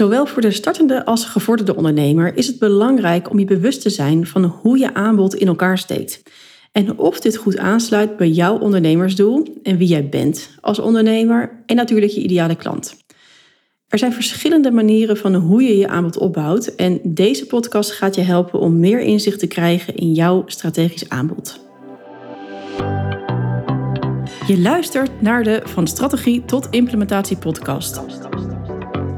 Zowel voor de startende als gevorderde ondernemer is het belangrijk om je bewust te zijn van hoe je aanbod in elkaar steekt. En of dit goed aansluit bij jouw ondernemersdoel en wie jij bent als ondernemer en natuurlijk je ideale klant. Er zijn verschillende manieren van hoe je je aanbod opbouwt en deze podcast gaat je helpen om meer inzicht te krijgen in jouw strategisch aanbod. Je luistert naar de Van Strategie tot Implementatie podcast.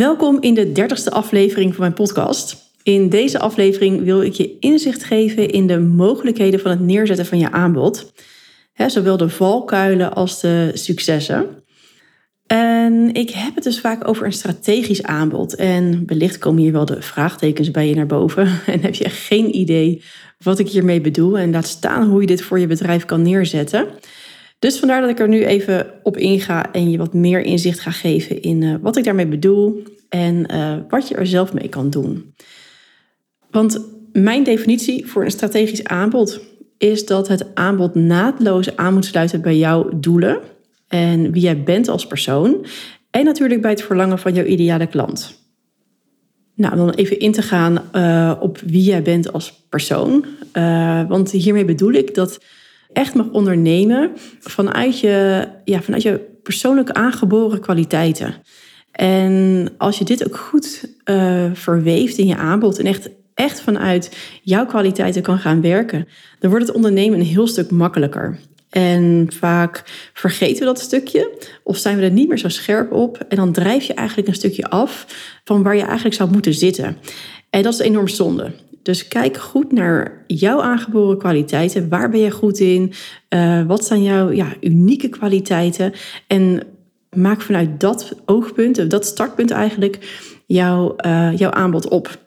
Welkom in de dertigste aflevering van mijn podcast. In deze aflevering wil ik je inzicht geven in de mogelijkheden van het neerzetten van je aanbod. zowel de valkuilen als de successen. En ik heb het dus vaak over een strategisch aanbod. En wellicht komen hier wel de vraagtekens bij je naar boven. En heb je geen idee wat ik hiermee bedoel. En laat staan hoe je dit voor je bedrijf kan neerzetten. Dus vandaar dat ik er nu even op inga en je wat meer inzicht ga geven in uh, wat ik daarmee bedoel en uh, wat je er zelf mee kan doen. Want mijn definitie voor een strategisch aanbod is dat het aanbod naadloos aan moet sluiten bij jouw doelen en wie jij bent als persoon en natuurlijk bij het verlangen van jouw ideale klant. Nou, dan even in te gaan uh, op wie jij bent als persoon. want hiermee bedoel ik dat echt mag ondernemen vanuit je, ja, vanuit je persoonlijk aangeboren kwaliteiten. En als je dit ook goed uh, verweeft in je aanbod en echt, echt vanuit jouw kwaliteiten kan gaan werken, dan wordt het ondernemen een heel stuk makkelijker. En vaak vergeten we dat stukje of zijn we er niet meer zo scherp op. En dan drijf je eigenlijk een stukje af van waar je eigenlijk zou moeten zitten. En dat is enorm zonde. Dus kijk goed naar jouw aangeboren kwaliteiten. Waar ben je goed in? Uh, wat zijn jouw ja, unieke kwaliteiten? En maak vanuit dat oogpunt, dat startpunt eigenlijk, jouw, uh, jouw aanbod op.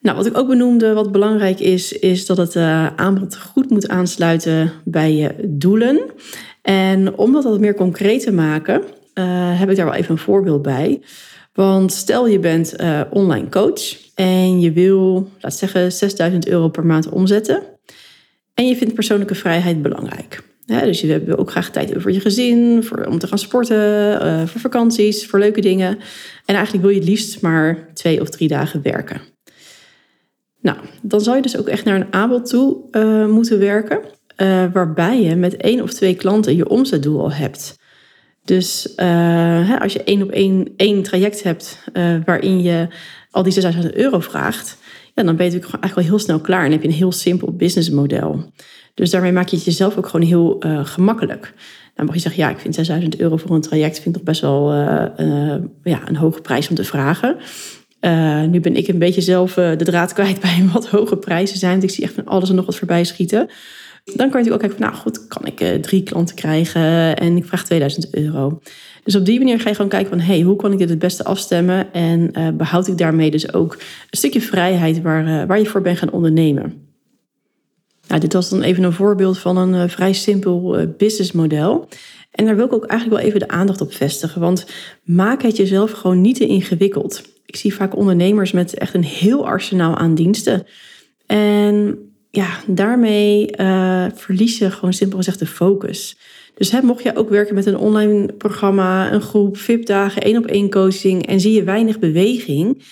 Nou, wat ik ook benoemde, wat belangrijk is, is dat het uh, aanbod goed moet aansluiten bij je doelen. En om dat wat meer concreet te maken, heb ik daar wel even een voorbeeld bij. Want stel je bent uh, online coach en je wil, laat zeggen, 6000 euro per maand omzetten. En je vindt persoonlijke vrijheid belangrijk. dus je wil ook graag tijd voor je gezin, voor, om te gaan sporten, uh, voor vakanties, voor leuke dingen. En eigenlijk wil je het liefst maar twee of drie dagen werken. Nou, dan zou je dus ook echt naar een aanbod toe uh, moeten werken. waarbij je met één of twee klanten je omzetdoel al hebt. Dus uh, als je één op één, één traject hebt uh, waarin je al die 6000 euro vraagt, ja, dan ben je natuurlijk eigenlijk wel heel snel klaar en heb je een heel simpel businessmodel. Dus daarmee maak je het jezelf ook gewoon heel uh, gemakkelijk. Dan mag je zeggen, ja, ik vind 6000 euro voor een traject vind ik toch best wel ja, een hoge prijs om te vragen. nu ben ik een beetje zelf de draad kwijt bij wat hoge prijzen zijn. Want ik zie echt van alles en nog wat voorbij schieten. Dan kan je natuurlijk ook kijken van, nou goed, kan ik uh, drie klanten krijgen en ik vraag 2000 euro. Dus op die manier ga je gewoon kijken van, hey, hoe kan ik dit het beste afstemmen? En uh, behoud ik daarmee dus ook een stukje vrijheid waar, uh, waar je voor bent gaan ondernemen. Nou, dit was dan even een voorbeeld van een vrij simpel businessmodel. En daar wil ik ook eigenlijk wel even de aandacht op vestigen. Want maak het jezelf gewoon niet te ingewikkeld. Ik zie vaak ondernemers met echt een heel arsenaal aan diensten. En ja, daarmee uh, je gewoon simpel gezegd de focus. Dus hè, mocht je ook werken met een online programma, een groep, VIP-dagen, één op één coaching en zie je weinig beweging,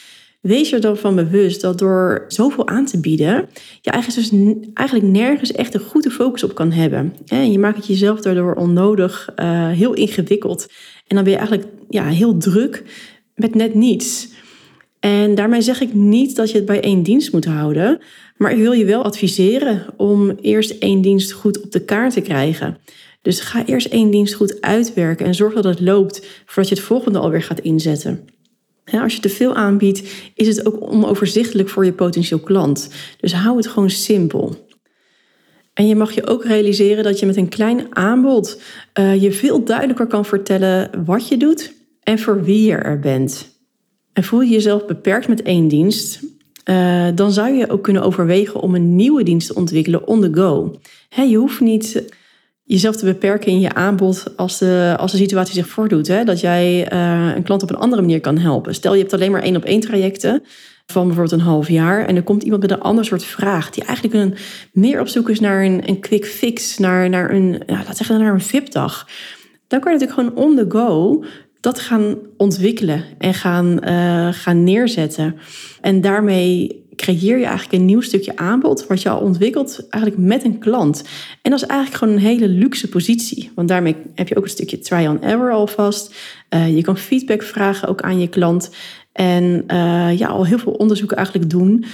wees er dan van bewust dat door zoveel aan te bieden, je eigenlijk, dus eigenlijk nergens echt een goede focus op kan hebben. En je maakt het jezelf daardoor onnodig uh, heel ingewikkeld. En dan ben je eigenlijk ja, heel druk met net niets. En daarmee zeg ik niet dat je het bij één dienst moet houden. Maar ik wil je wel adviseren om eerst één dienst goed op de kaart te krijgen. Dus ga eerst één dienst goed uitwerken en zorg dat het loopt voordat je het volgende alweer gaat inzetten. als je te veel aanbiedt, is het ook onoverzichtelijk voor je potentieel klant. Dus hou het gewoon simpel. En je mag je ook realiseren dat je met een klein aanbod uh, je veel duidelijker kan vertellen wat je doet en voor wie je er bent. En voel je jezelf beperkt met één dienst, uh, dan zou je ook kunnen overwegen om een nieuwe dienst te ontwikkelen on the go. je hoeft niet jezelf te beperken in je aanbod als de, als de situatie zich voordoet. Hè? Dat jij uh, een klant op een andere manier kan helpen. Stel je hebt alleen maar één op één trajecten van bijvoorbeeld een half jaar. En er komt iemand met een ander soort vraag. Die eigenlijk een, meer op zoek is naar een, een quick fix. Naar, naar een, ja, laat zeggen, naar een VIP-dag. Dan kan je natuurlijk gewoon on the go dat gaan ontwikkelen en gaan, uh, gaan neerzetten. En daarmee creëer je eigenlijk een nieuw stukje aanbod, wat je al ontwikkelt eigenlijk met een klant. En dat is eigenlijk gewoon een hele luxe positie, want daarmee heb je ook een stukje try on error alvast. Uh, je kan feedback vragen ook aan je klant. En uh, ja, al heel veel onderzoeken eigenlijk doen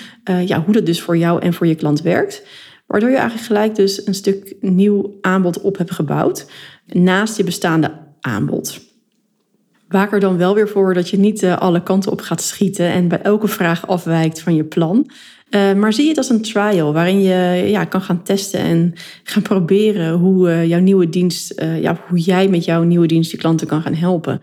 ja, hoe dat dus voor jou en voor je klant werkt. Waardoor je eigenlijk gelijk dus een stuk nieuw aanbod op hebt gebouwd naast je bestaande aanbod. Waak er dan wel weer voor dat je niet uh, alle kanten op gaat schieten en bij elke vraag afwijkt van je plan. Uh, maar zie het als een trial waarin je ja, kan gaan testen en gaan proberen hoe uh, jouw nieuwe dienst, ja, hoe jij met jouw nieuwe dienst je klanten kan gaan helpen.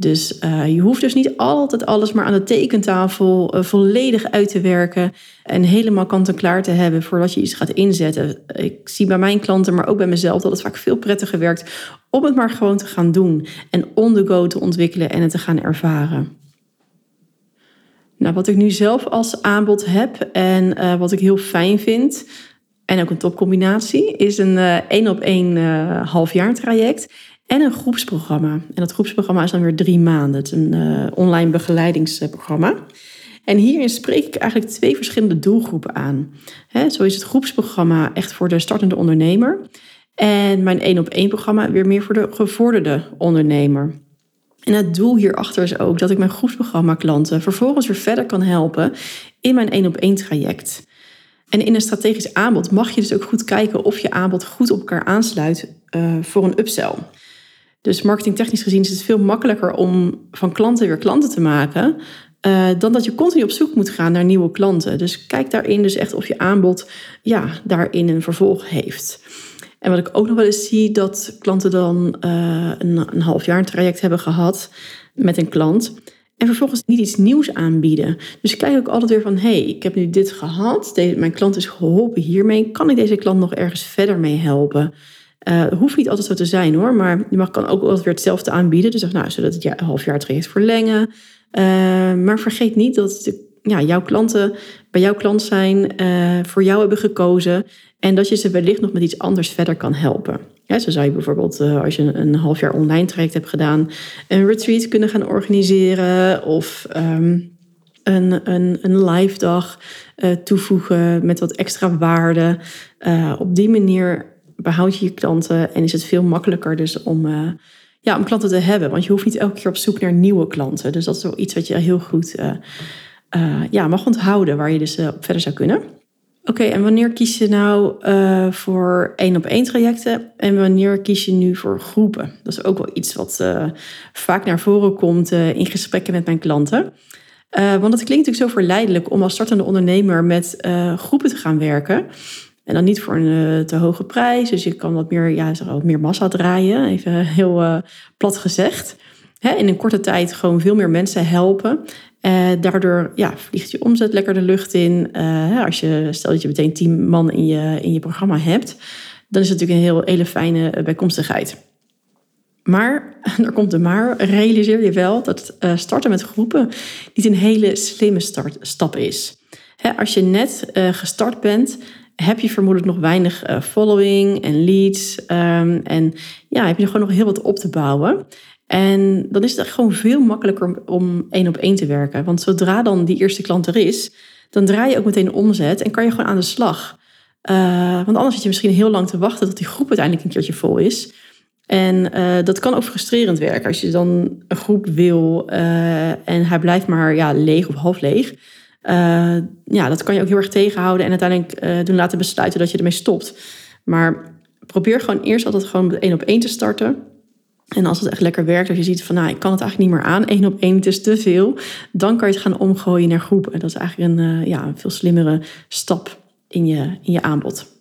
Dus uh, je hoeft dus niet altijd alles maar aan de tekentafel uh, volledig uit te werken en helemaal kant-en-klaar te hebben voordat je iets gaat inzetten. Ik zie bij mijn klanten, maar ook bij mezelf, dat het vaak veel prettiger werkt om het maar gewoon te gaan doen en on the go te ontwikkelen en het te gaan ervaren. Nou, wat ik nu zelf als aanbod heb en uh, wat ik heel fijn vind, en ook een topcombinatie, is een één op één halfjaar traject. En een groepsprogramma. En dat groepsprogramma is dan weer drie maanden. Het is een uh, online begeleidingsprogramma. En hierin spreek ik eigenlijk twee verschillende doelgroepen aan. Zo is het groepsprogramma echt voor de startende ondernemer. En mijn één op één programma weer meer voor de gevorderde ondernemer. En het doel hierachter is ook dat ik mijn groepsprogramma klanten vervolgens weer verder kan helpen in mijn één op één traject. En in een strategisch aanbod mag je dus ook goed kijken of je aanbod goed op elkaar aansluit uh, voor een upsell. Dus marketingtechnisch gezien is het veel makkelijker om van klanten weer klanten te maken. Uh, dan dat je continu op zoek moet gaan naar nieuwe klanten. Dus kijk daarin dus echt of je aanbod ja, daarin een vervolg heeft. En wat ik ook nog wel eens zie, dat klanten dan uh, een, een half jaar een traject hebben gehad met een klant. En vervolgens niet iets nieuws aanbieden. Dus kijk ook altijd weer van, hé, hey, ik heb nu dit gehad. Mijn klant is geholpen hiermee. Kan ik deze klant nog ergens verder mee helpen? Uh, hoeft niet altijd zo te zijn hoor, maar je mag, kan ook altijd weer hetzelfde aanbieden. Dus zeg, nou, zodat het een half jaar traject verlengen. Uh, maar vergeet niet dat ja, jouw klanten bij jouw klant zijn, uh, voor jou hebben gekozen. En dat je ze wellicht nog met iets anders verder kan helpen. Ja, zo zou je bijvoorbeeld, als je een, half jaar online traject hebt gedaan, een retreat kunnen gaan organiseren. Of um, een, een, een live dag toevoegen met wat extra waarde. op die manier behoud je je klanten en is het veel makkelijker dus om, uh, ja, om klanten te hebben. Want je hoeft niet elke keer op zoek naar nieuwe klanten. Dus dat is wel iets wat je heel goed uh, uh, ja, mag onthouden, waar je dus verder zou kunnen. Oké, en wanneer kies je nou voor één op één trajecten en wanneer kies je nu voor groepen? Dat is ook wel iets wat vaak naar voren komt in gesprekken met mijn klanten. want het klinkt natuurlijk zo verleidelijk om als startende ondernemer met groepen te gaan werken. En dan niet voor een uh, te hoge prijs. Dus je kan wat meer, ja, zeg, wat meer massa draaien. Even heel uh, plat gezegd. Hè, in een korte tijd gewoon veel meer mensen helpen. Uh, daardoor ja, vliegt je omzet lekker de lucht in. als je, stel dat je meteen tien man in je, in je programma hebt. Dan is het natuurlijk een heel hele fijne bijkomstigheid. Maar, er komt een maar, realiseer je wel dat starten met groepen niet een hele slimme start, stap is. als je net gestart bent, heb je vermoedelijk nog weinig uh, following en leads. Um, en ja, heb je gewoon nog heel wat op te bouwen. En dan is het gewoon veel makkelijker om één op één te werken. Want zodra dan die eerste klant er is, dan draai je ook meteen omzet en kan je gewoon aan de slag. Uh, want anders zit je misschien heel lang te wachten tot die groep uiteindelijk een keertje vol is. En uh, dat kan ook frustrerend werken als je dan een groep wil en hij blijft maar ja, leeg of half leeg. Uh, ja, dat kan je ook heel erg tegenhouden en uiteindelijk uh, doen laten besluiten dat je ermee stopt. Maar probeer gewoon eerst altijd gewoon één op één te starten. En als het echt lekker werkt, als je ziet van nou, ik kan het eigenlijk niet meer aan, één op één, het is te veel, dan kan je het gaan omgooien naar groepen. Dat is eigenlijk een, uh, ja, een veel slimmere stap in je, in je aanbod.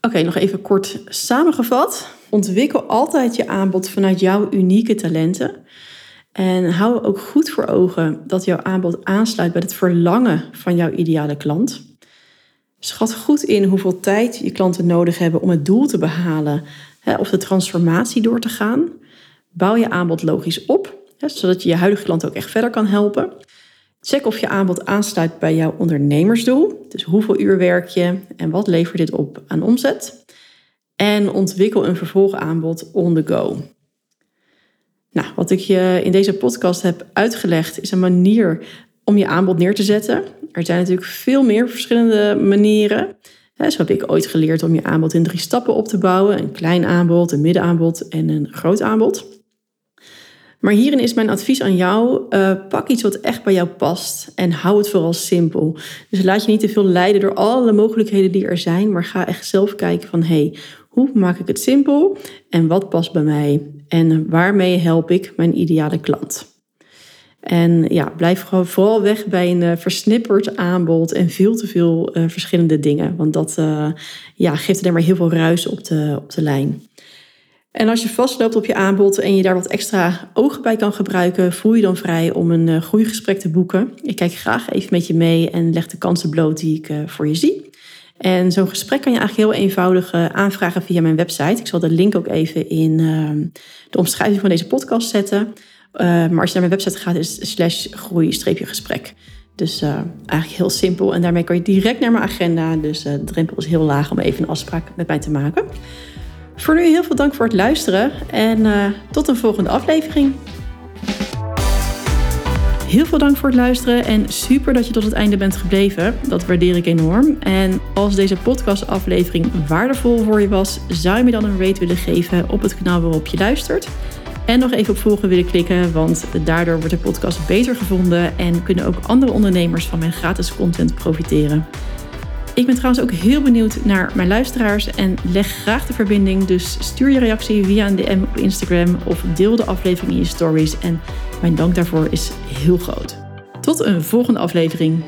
Oké, nog even kort samengevat. Ontwikkel altijd je aanbod vanuit jouw unieke talenten. En hou ook goed voor ogen dat jouw aanbod aansluit bij het verlangen van jouw ideale klant. Schat goed in hoeveel tijd je klanten nodig hebben om het doel te behalen of de transformatie door te gaan. Bouw je aanbod logisch op, zodat je je huidige klant ook echt verder kan helpen. Check of je aanbod aansluit bij jouw ondernemersdoel. Dus hoeveel uur werk je en wat levert dit op aan omzet? En ontwikkel een vervolgaanbod on the go. Nou, wat ik je in deze podcast heb uitgelegd is een manier om je aanbod neer te zetten. Er zijn natuurlijk veel meer verschillende manieren. Zo heb ik ooit geleerd om je aanbod in drie stappen op te bouwen: een klein aanbod, een middenaanbod en een groot aanbod. Maar hierin is mijn advies aan jou: uh, pak iets wat echt bij jou past en hou het vooral simpel. Dus laat je niet te veel leiden door alle mogelijkheden die er zijn, maar ga echt zelf kijken van hey, hoe maak ik het simpel en wat past bij mij en waarmee help ik mijn ideale klant. En ja, blijf gewoon vooral weg bij een uh, versnipperd aanbod en veel te veel uh, verschillende dingen. Want dat ja, geeft alleen maar heel veel ruis op de, op de lijn. En als je vastloopt op je aanbod en je daar wat extra ogen bij kan gebruiken, voel je dan vrij om een groeigesprek te boeken. Ik kijk graag even met je mee en leg de kansen bloot die ik voor je zie. En zo'n gesprek kan je eigenlijk heel eenvoudig aanvragen via mijn website. Ik zal de link ook even in de omschrijving van deze podcast zetten. Maar als je naar mijn website gaat, is slash groei-gesprek. Dus eigenlijk heel simpel. En daarmee kan je direct naar mijn agenda. Dus de drempel is heel laag om even een afspraak met mij te maken. Voor nu heel veel dank voor het luisteren. En tot een volgende aflevering. Heel veel dank voor het luisteren en super dat je tot het einde bent gebleven. Dat waardeer ik enorm. En als deze podcastaflevering waardevol voor je was, zou je me dan een rate willen geven op het kanaal waarop je luistert. En nog even op volgen willen klikken, want daardoor wordt de podcast beter gevonden en kunnen ook andere ondernemers van mijn gratis content profiteren. Ik ben trouwens ook heel benieuwd naar mijn luisteraars en leg graag de verbinding. Dus stuur je reactie via een DM op Instagram of deel de aflevering in je stories. En mijn dank daarvoor is heel groot. Tot een volgende aflevering.